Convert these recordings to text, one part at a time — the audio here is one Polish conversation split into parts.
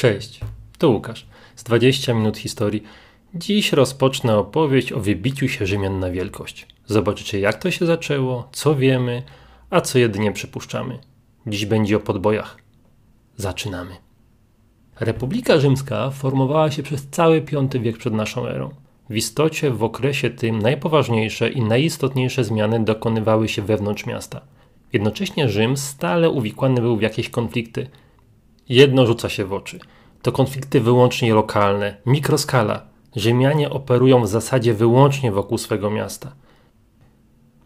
Cześć, to Łukasz z 20 minut historii. Dziś rozpocznę opowieść o wybiciu się Rzymian na wielkość. Zobaczycie, jak to się zaczęło, co wiemy, a co jedynie przypuszczamy. Dziś będzie o podbojach. Zaczynamy. Republika Rzymska formowała się przez cały V wiek przed naszą erą. W istocie w okresie tym najpoważniejsze i najistotniejsze zmiany dokonywały się wewnątrz miasta. Jednocześnie Rzym stale uwikłany był w jakieś konflikty – Jedno rzuca się w oczy. To konflikty wyłącznie lokalne, mikroskala. Rzymianie operują w zasadzie wyłącznie wokół swego miasta.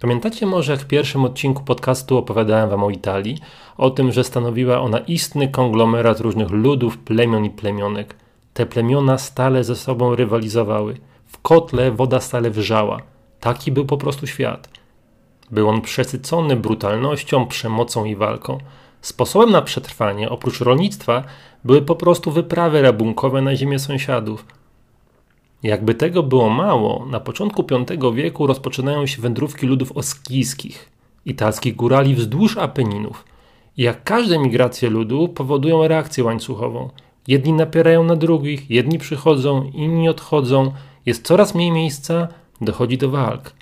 Pamiętacie może, jak w pierwszym odcinku podcastu opowiadałem wam o Italii, o tym, że stanowiła ona istny konglomerat różnych ludów, plemion i plemionek. Te plemiona stale ze sobą rywalizowały. W kotle woda stale wrzała. Taki był po prostu świat. Był on przesycony brutalnością, przemocą i walką. Sposobem na przetrwanie, oprócz rolnictwa, były po prostu wyprawy rabunkowe na ziemię sąsiadów. Jakby tego było mało, na początku V wieku rozpoczynają się wędrówki ludów oskijskich, italskich górali wzdłuż Apeninów. Jak każde migracje ludu powodują reakcję łańcuchową. Jedni napierają na drugich, jedni przychodzą, inni odchodzą, jest coraz mniej miejsca, dochodzi do walk.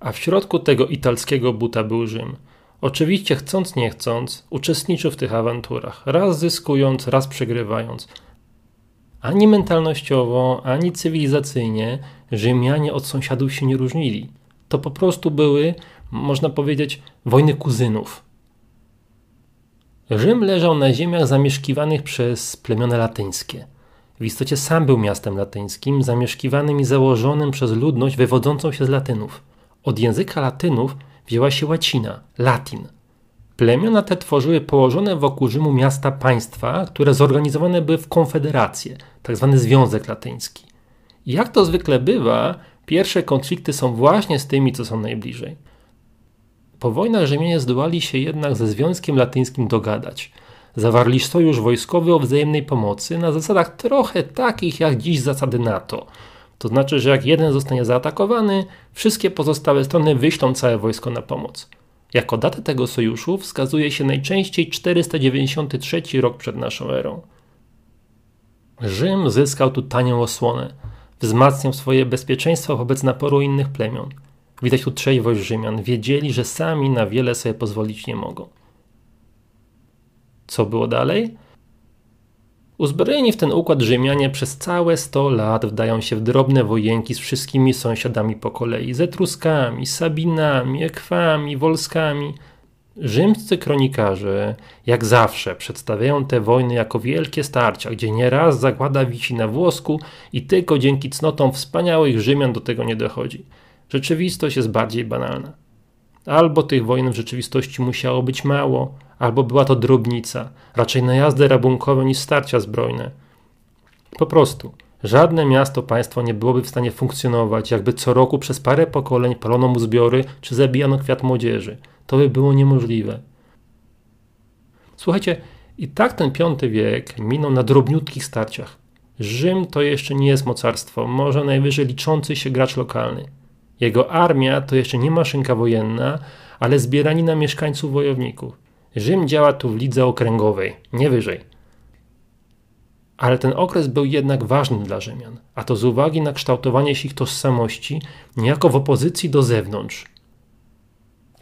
A w środku tego italskiego buta był Rzym – Oczywiście chcąc nie chcąc, uczestniczył w tych awanturach, raz zyskując, raz przegrywając. Ani mentalnościowo, ani cywilizacyjnie Rzymianie od sąsiadów się nie różnili. To po prostu były, można powiedzieć, wojny kuzynów. Rzym leżał na ziemiach zamieszkiwanych przez plemiona latyńskie. W istocie sam był miastem latyńskim, zamieszkiwanym i założonym przez ludność wywodzącą się z Latynów. Od języka Latynów wzięła się łacina, latin. Plemiona te tworzyły położone wokół Rzymu miasta państwa, które zorganizowane były w konfederację, tzw. Tak Związek Latyński. Jak to zwykle bywa, pierwsze konflikty są właśnie z tymi, co są najbliżej. Po wojnach Rzymianie zdołali się jednak ze Związkiem Latyńskim dogadać. Zawarli sojusz wojskowy o wzajemnej pomocy na zasadach trochę takich jak dziś zasady NATO – to znaczy, że jak jeden zostanie zaatakowany, wszystkie pozostałe strony wyślą całe wojsko na pomoc. Jako datę tego sojuszu wskazuje się najczęściej 493 rok przed naszą erą. Rzym zyskał tu tanią osłonę, wzmacniał swoje bezpieczeństwo wobec naporu innych plemion. Widać tu trzeźwość Rzymian, wiedzieli, że sami na wiele sobie pozwolić nie mogą. Co było dalej? Uzbrojeni w ten układ Rzymianie przez całe 100 lat wdają się w drobne wojenki z wszystkimi sąsiadami po kolei, z Etruskami, Sabinami, Ekwami, Wolskami. Rzymscy kronikarze, jak zawsze, przedstawiają te wojny jako wielkie starcia, gdzie nieraz zagłada wisi na włosku i tylko dzięki cnotom wspaniałych Rzymian do tego nie dochodzi. Rzeczywistość jest bardziej banalna. Albo tych wojen w rzeczywistości musiało być mało, albo była to drobnica, raczej najazdy rabunkowe niż starcia zbrojne. Po prostu, żadne miasto państwo nie byłoby w stanie funkcjonować, jakby co roku przez parę pokoleń palono mu zbiory czy zabijano kwiat młodzieży. To by było niemożliwe. Słuchajcie, i tak ten V wiek minął na drobniutkich starciach. Rzym to jeszcze nie jest mocarstwo, może najwyżej liczący się gracz lokalny. Jego armia to jeszcze nie maszynka wojenna, ale zbieranina mieszkańców wojowników. Rzym działa tu w lidze okręgowej, nie wyżej. Ale ten okres był jednak ważny dla Rzymian, a to z uwagi na kształtowanie się ich tożsamości niejako w opozycji do zewnątrz.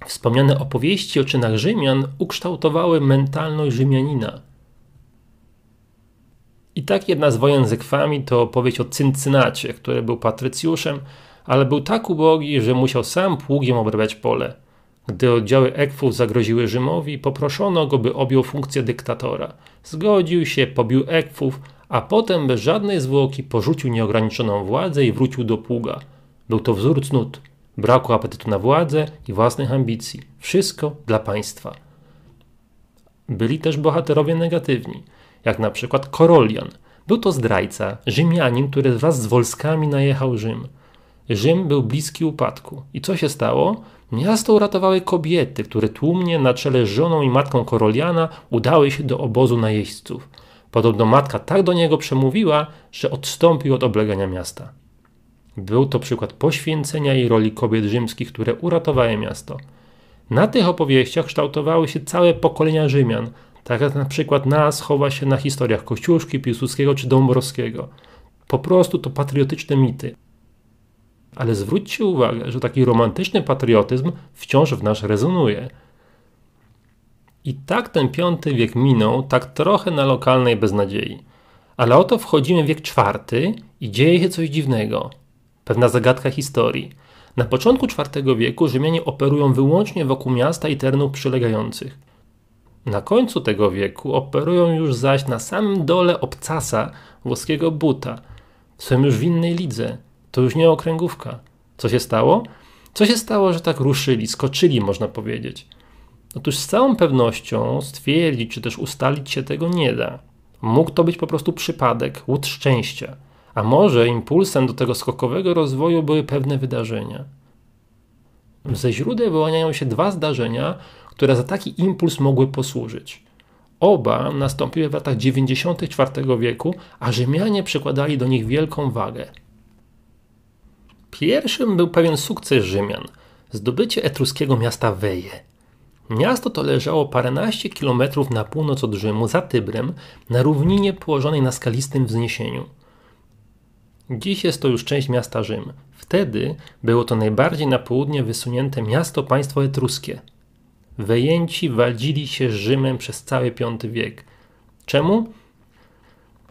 Wspomniane opowieści o czynach Rzymian ukształtowały mentalność Rzymianina. I tak jedna z wojen z to opowieść o Cyncynacie, który był patrycjuszem, ale był tak ubogi, że musiał sam pługiem obrabiać pole. Gdy oddziały Ekwów zagroziły Rzymowi, poproszono go, by objął funkcję dyktatora. Zgodził się, pobił Ekwów, a potem bez żadnej zwłoki porzucił nieograniczoną władzę i wrócił do pługa. Był to wzór cnót, braku apetytu na władzę i własnych ambicji. Wszystko dla państwa. Byli też bohaterowie negatywni, jak na przykład Korolian. Był to zdrajca, Rzymianin, który wraz z Wolskami najechał Rzym. Rzym był bliski upadku. I co się stało? Miasto uratowały kobiety, które tłumnie na czele z żoną i matką Koroliana udały się do obozu najeźdźców. Podobno matka tak do niego przemówiła, że odstąpił od oblegania miasta. Był to przykład poświęcenia i roli kobiet rzymskich, które uratowały miasto. Na tych opowieściach kształtowały się całe pokolenia Rzymian, Tak jak na przykład nas chowa się na historiach Kościuszki, Piłsudskiego czy Dąbrowskiego. Po prostu to patriotyczne mity. Ale zwróćcie uwagę, że taki romantyczny patriotyzm wciąż w nas rezonuje. I tak ten piąty wiek minął, tak trochę na lokalnej beznadziei. Ale oto wchodzimy w wiek czwarty i dzieje się coś dziwnego. Pewna zagadka historii. Na początku IV wieku Rzymianie operują wyłącznie wokół miasta i terenów przylegających. Na końcu tego wieku operują już zaś na samym dole obcasa włoskiego buta. Są już w innej lidze. To już nie okręgówka. Co się stało? Co się stało, że tak ruszyli, skoczyli, można powiedzieć? Otóż z całą pewnością stwierdzić czy też ustalić się tego nie da. Mógł to być po prostu przypadek, łód szczęścia. A może impulsem do tego skokowego rozwoju były pewne wydarzenia. Ze źródeł wyłaniają się dwa zdarzenia, które za taki impuls mogły posłużyć. Oba nastąpiły w latach 94 wieku, a Rzymianie przykładali do nich wielką wagę. Pierwszym był pewien sukces Rzymian zdobycie etruskiego miasta Weje. Miasto to leżało paręnaście kilometrów na północ od Rzymu, za Tybrem, na równinie położonej na skalistym wzniesieniu. Dziś jest to już część miasta Rzym. Wtedy było to najbardziej na południe wysunięte miasto państwo etruskie. Wejęci waldzili się z Rzymem przez cały V wiek. Czemu?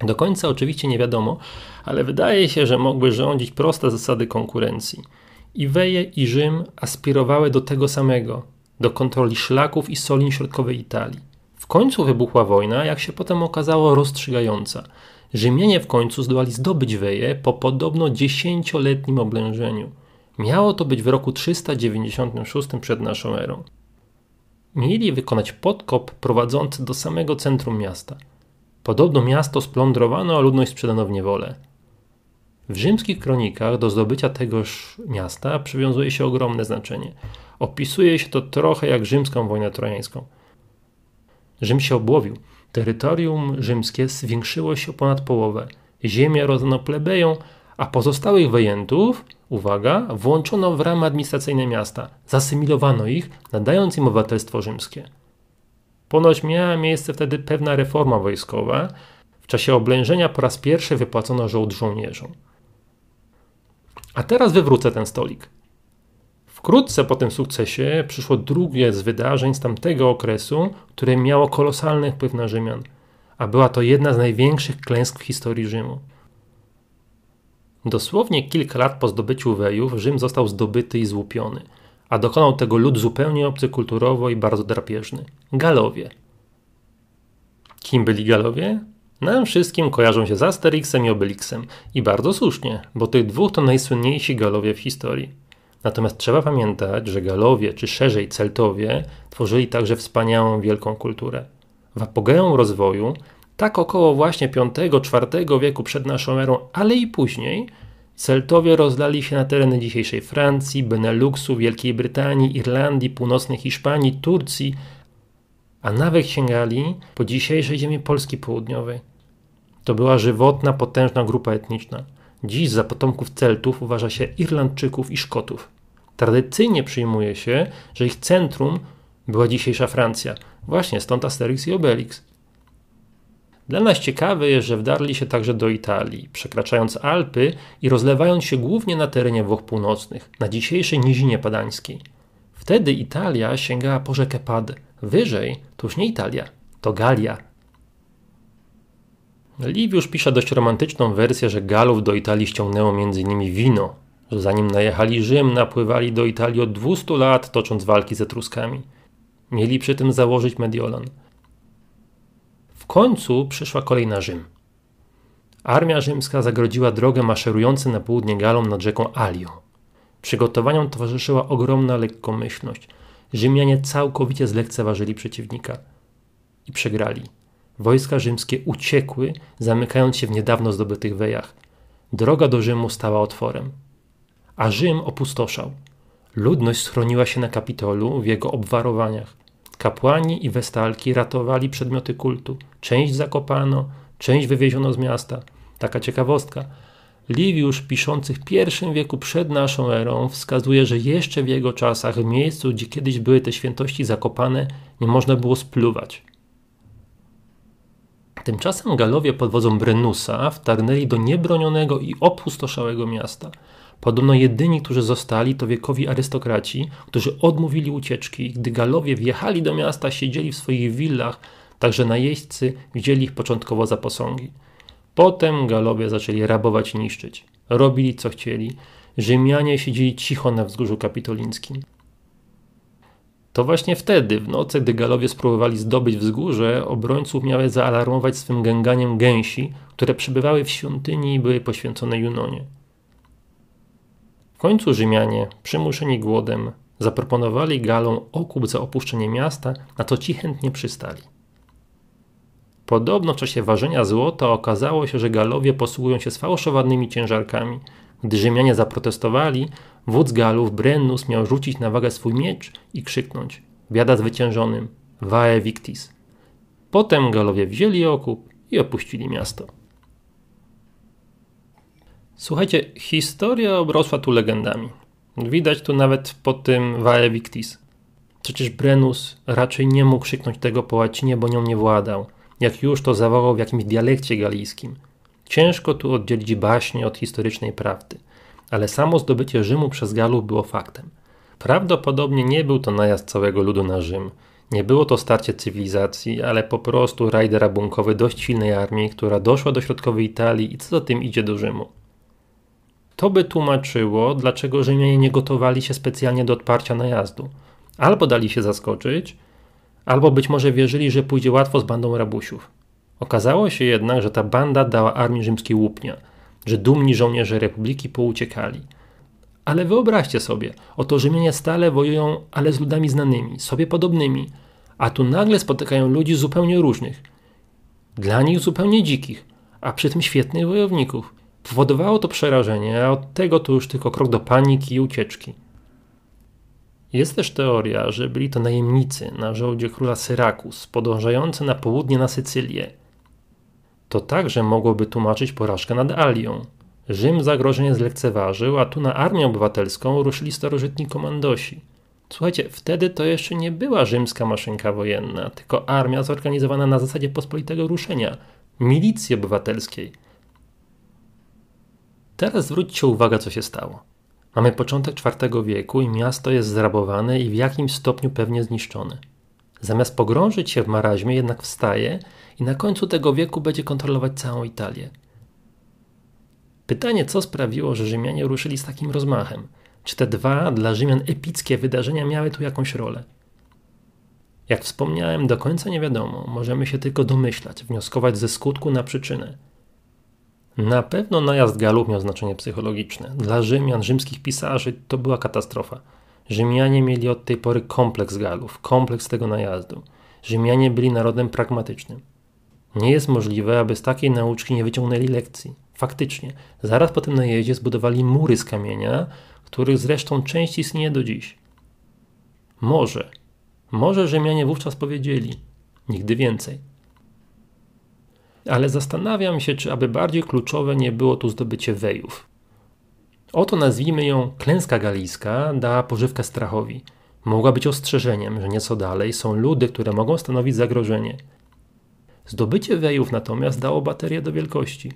Do końca oczywiście nie wiadomo, ale wydaje się, że mogły rządzić proste zasady konkurencji. I Weje i Rzym aspirowały do tego samego do kontroli szlaków i solin środkowej Italii. W końcu wybuchła wojna, jak się potem okazało, rozstrzygająca. Rzymianie w końcu zdołali zdobyć Weje po podobno dziesięcioletnim oblężeniu. Miało to być w roku 396 przed naszą erą. Mieli wykonać podkop prowadzący do samego centrum miasta. Podobno miasto splądrowano, a ludność sprzedano w niewolę. W rzymskich kronikach do zdobycia tegoż miasta przywiązuje się ogromne znaczenie. Opisuje się to trochę jak rzymską wojnę trojańską. Rzym się obłowił. Terytorium rzymskie zwiększyło się ponad połowę. Ziemię rozdano plebejom, a pozostałych wejentów, uwaga, włączono w ramy administracyjne miasta. Zasymilowano ich, nadając im obywatelstwo rzymskie. Ponoć miała miejsce wtedy pewna reforma wojskowa. W czasie oblężenia po raz pierwszy wypłacono żołd żołnierzom. A teraz wywrócę ten stolik. Wkrótce po tym sukcesie przyszło drugie z wydarzeń z tamtego okresu, które miało kolosalny wpływ na Rzymian, a była to jedna z największych klęsk w historii Rzymu. Dosłownie kilka lat po zdobyciu Wejów Rzym został zdobyty i złupiony, a dokonał tego lud zupełnie obcy kulturowo i bardzo drapieżny Galowie. Kim byli Galowie? Nam wszystkim kojarzą się z Asterixem i Obelixem i bardzo słusznie, bo tych dwóch to najsłynniejsi Galowie w historii. Natomiast trzeba pamiętać, że Galowie, czy szerzej Celtowie, tworzyli także wspaniałą wielką kulturę. W apogeum rozwoju, tak około właśnie V-IV wieku przed naszą erą, ale i później, Celtowie rozlali się na tereny dzisiejszej Francji, Beneluxu, Wielkiej Brytanii, Irlandii, północnej Hiszpanii, Turcji, a nawet sięgali po dzisiejszej ziemi Polski Południowej. To była żywotna, potężna grupa etniczna. Dziś za potomków Celtów uważa się Irlandczyków i Szkotów. Tradycyjnie przyjmuje się, że ich centrum była dzisiejsza Francja. Właśnie stąd Asterix i Obelix. Dla nas ciekawe jest, że wdarli się także do Italii, przekraczając Alpy i rozlewając się głównie na terenie Włoch Północnych, na dzisiejszej nizinie padańskiej. Wtedy Italia sięgała po rzekę Pad. Wyżej to już nie Italia, to Galia, Liviusz pisze dość romantyczną wersję, że Galów do Italii ściągnęło m.in. wino, że zanim najechali Rzym, napływali do Italii od 200 lat, tocząc walki z Etruskami. Mieli przy tym założyć Mediolan. W końcu przyszła kolej na Rzym. Armia rzymska zagrodziła drogę maszerującym na południe Galom nad rzeką Alio. Przygotowaniom towarzyszyła ogromna lekkomyślność. Rzymianie całkowicie zlekceważyli przeciwnika i przegrali. Wojska rzymskie uciekły, zamykając się w niedawno zdobytych wejach. Droga do Rzymu stała otworem. A Rzym opustoszał. Ludność schroniła się na Kapitolu w jego obwarowaniach. Kapłani i westalki ratowali przedmioty kultu. Część zakopano, część wywieziono z miasta. Taka ciekawostka. Liwiusz, piszący w I wieku przed naszą erą, wskazuje, że jeszcze w jego czasach w miejscu, gdzie kiedyś były te świętości zakopane, nie można było spluwać. Tymczasem Galowie pod wodzą Brenusa wtarnęli do niebronionego i opustoszałego miasta. Podobno jedyni, którzy zostali, to wiekowi arystokraci, którzy odmówili ucieczki. Gdy Galowie wjechali do miasta, siedzieli w swoich willach, także najeźdźcy wzięli ich początkowo za posągi. Potem Galowie zaczęli rabować i niszczyć. Robili co chcieli. Rzymianie siedzieli cicho na wzgórzu kapitolińskim. To właśnie wtedy, w nocy, gdy Galowie spróbowali zdobyć wzgórze, obrońców miały zaalarmować swym gęganiem gęsi, które przybywały w świątyni i były poświęcone Junonie. Końcu Rzymianie, przymuszeni głodem, zaproponowali Galom okup za opuszczenie miasta, na co ci chętnie przystali. Podobno w czasie ważenia złota okazało się, że Galowie posługują się sfałszowanymi ciężarkami. Gdy Rzymianie zaprotestowali, wódz Galów Brennus miał rzucić na wagę swój miecz i krzyknąć biada zwyciężonym, vae victis. Potem Galowie wzięli okup i opuścili miasto. Słuchajcie, historia obrosła tu legendami. Widać tu nawet po tym vae victis. Przecież Brennus raczej nie mógł krzyknąć tego po łacinie, bo nią nie władał – jak już to zawołał w jakimś dialekcie galijskim. Ciężko tu oddzielić baśnie od historycznej prawdy, ale samo zdobycie Rzymu przez Galów było faktem. Prawdopodobnie nie był to najazd całego ludu na Rzym. Nie było to starcie cywilizacji, ale po prostu rajd rabunkowy dość silnej armii, która doszła do środkowej Italii i co za tym idzie do Rzymu. To by tłumaczyło, dlaczego Rzymianie nie gotowali się specjalnie do odparcia najazdu. Albo dali się zaskoczyć, albo być może wierzyli, że pójdzie łatwo z bandą rabusiów. Okazało się jednak, że ta banda dała armii rzymskiej łupnia, że dumni żołnierze republiki pouciekali. Ale wyobraźcie sobie, oto Rzymianie stale wojują, ale z ludami znanymi, sobie podobnymi, a tu nagle spotykają ludzi zupełnie różnych. Dla nich zupełnie dzikich, a przy tym świetnych wojowników. Powodowało to przerażenie, a od tego to już tylko krok do paniki i ucieczki. Jest też teoria, że byli to najemnicy na żołdzie króla Syrakus, podążający na południe na Sycylię. To także mogłoby tłumaczyć porażkę nad Alią. Rzym zagrożenie zlekceważył, a tu na armię obywatelską ruszyli starożytni komandosi. Słuchajcie, wtedy to jeszcze nie była rzymska maszynka wojenna, tylko armia zorganizowana na zasadzie pospolitego ruszenia, milicji obywatelskiej. Teraz zwróćcie uwagę, co się stało. Mamy początek IV wieku i miasto jest zrabowane i w jakimś stopniu pewnie zniszczone. Zamiast pogrążyć się w maraźmie, jednak wstaje i na końcu tego wieku będzie kontrolować całą Italię. Pytanie, co sprawiło, że Rzymianie ruszyli z takim rozmachem? Czy te dwa dla Rzymian epickie wydarzenia miały tu jakąś rolę? Jak wspomniałem, do końca nie wiadomo, możemy się tylko domyślać, wnioskować ze skutku na przyczynę. Na pewno najazd Galów miał znaczenie psychologiczne. Dla Rzymian, rzymskich pisarzy to była katastrofa. Rzymianie mieli od tej pory kompleks Galów, kompleks tego najazdu. Rzymianie byli narodem pragmatycznym. Nie jest możliwe, aby z takiej nauczki nie wyciągnęli lekcji. Faktycznie, zaraz po tym najeździe zbudowali mury z kamienia, których zresztą część istnieje do dziś. Może, może Rzymianie wówczas powiedzieli, nigdy więcej ale zastanawiam się, czy aby bardziej kluczowe nie było tu zdobycie wejów. Oto nazwijmy ją klęska galijska dała pożywkę strachowi. Mogła być ostrzeżeniem, że nieco dalej są ludy, które mogą stanowić zagrożenie. Zdobycie wejów natomiast dało baterię do wielkości.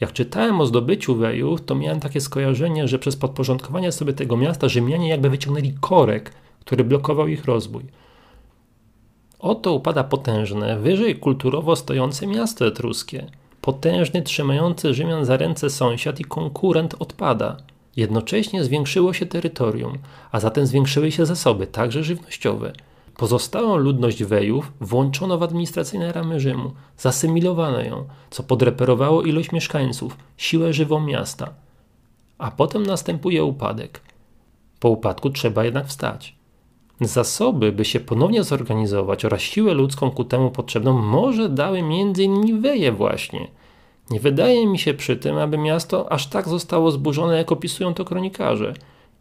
Jak czytałem o zdobyciu wejów, to miałem takie skojarzenie, że przez podporządkowanie sobie tego miasta Rzymianie jakby wyciągnęli korek, który blokował ich rozwój. Oto upada potężne, wyżej kulturowo stojące miasto etruskie. Potężny, trzymający Rzymian za ręce sąsiad i konkurent odpada. Jednocześnie zwiększyło się terytorium, a zatem zwiększyły się zasoby, także żywnościowe. Pozostałą ludność Wejów włączono w administracyjne ramy Rzymu, zasymilowano ją, co podreperowało ilość mieszkańców, siłę żywą miasta. A potem następuje upadek. Po upadku trzeba jednak wstać. Zasoby, by się ponownie zorganizować oraz siłę ludzką ku temu potrzebną, może dały m.in. Weje właśnie. Nie wydaje mi się przy tym, aby miasto aż tak zostało zburzone, jak opisują to kronikarze.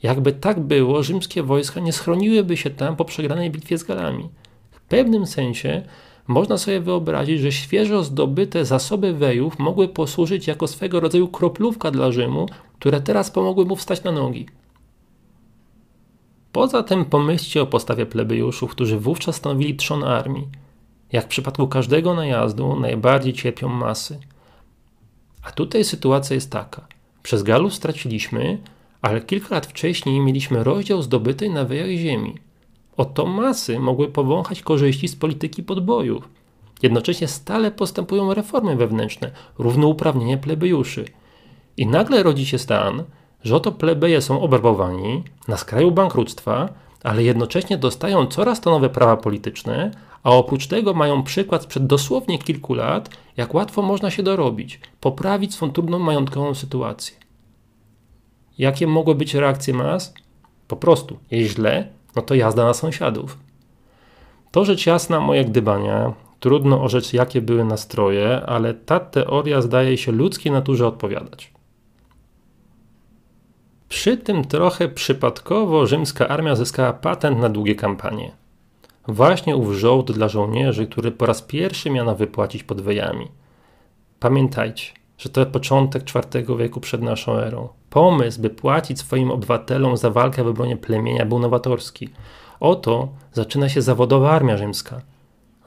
Jakby tak było, rzymskie wojska nie schroniłyby się tam po przegranej bitwie z Galami. W pewnym sensie można sobie wyobrazić, że świeżo zdobyte zasoby wejów mogły posłużyć jako swego rodzaju kroplówka dla Rzymu, które teraz pomogły mu wstać na nogi. Poza tym pomyślcie o postawie plebejuszów, którzy wówczas stanowili trzon armii. Jak w przypadku każdego najazdu, najbardziej cierpią masy. A tutaj sytuacja jest taka. Przez Galów straciliśmy, ale kilka lat wcześniej mieliśmy rozdział zdobytej na wyjach ziemi. Oto masy mogły powąchać korzyści z polityki podbojów. Jednocześnie stale postępują reformy wewnętrzne, równouprawnienie plebejuszy. I nagle rodzi się stan, że oto plebeje są obrabowani, na skraju bankructwa, ale jednocześnie dostają coraz to nowe prawa polityczne, a oprócz tego mają przykład sprzed dosłownie kilku lat, jak łatwo można się dorobić, poprawić swą trudną majątkową sytuację. Jakie mogły być reakcje mas? Po prostu, jest źle, no to jazda na sąsiadów. To rzecz jasna moje gdybania, trudno orzec jakie były nastroje, ale ta teoria zdaje się ludzkiej naturze odpowiadać. Przy tym trochę przypadkowo rzymska armia zyskała patent na długie kampanie. Właśnie ów żołd dla żołnierzy, który po raz pierwszy miano wypłacić pod wejami. Pamiętajcie, że to początek IV wieku przed naszą erą. Pomysł, by płacić swoim obywatelom za walkę w obronie plemienia był nowatorski. Oto zaczyna się zawodowa armia rzymska.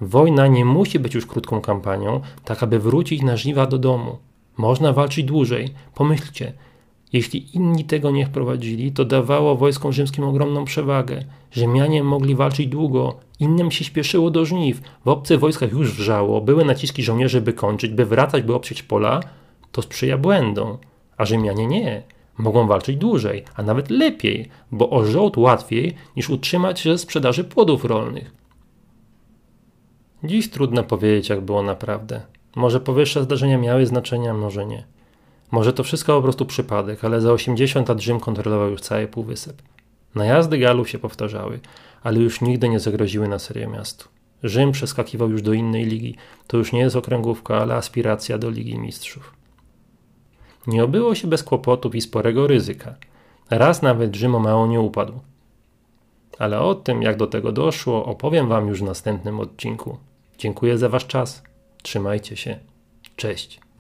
Wojna nie musi być już krótką kampanią, tak aby wrócić na żniwa do domu. Można walczyć dłużej. Pomyślcie, jeśli inni tego nie wprowadzili, to dawało wojskom rzymskim ogromną przewagę. Rzymianie mogli walczyć długo, innym się śpieszyło do żniw. W obcych wojskach już wrzało, były naciski żołnierzy, by kończyć, by wracać, by oprzeć pola. To sprzyja błędom. A Rzymianie nie. Mogą walczyć dłużej, a nawet lepiej, bo o żołd łatwiej niż utrzymać się ze sprzedaży płodów rolnych. Dziś trudno powiedzieć, jak było naprawdę. Może powyższe zdarzenia miały znaczenie, może nie. Może to wszystko po prostu przypadek, ale za 80 lat Rzym kontrolował już cały półwysep. Najazdy Galów się powtarzały, ale już nigdy nie zagroziły na serię miastu. Rzym przeskakiwał już do innej ligi. To już nie jest okręgówka, ale aspiracja do Ligi Mistrzów. Nie obyło się bez kłopotów i sporego ryzyka. Raz nawet Rzym o mało nie upadł. Ale o tym, jak do tego doszło, opowiem Wam już w następnym odcinku. Dziękuję za Wasz czas. Trzymajcie się. Cześć.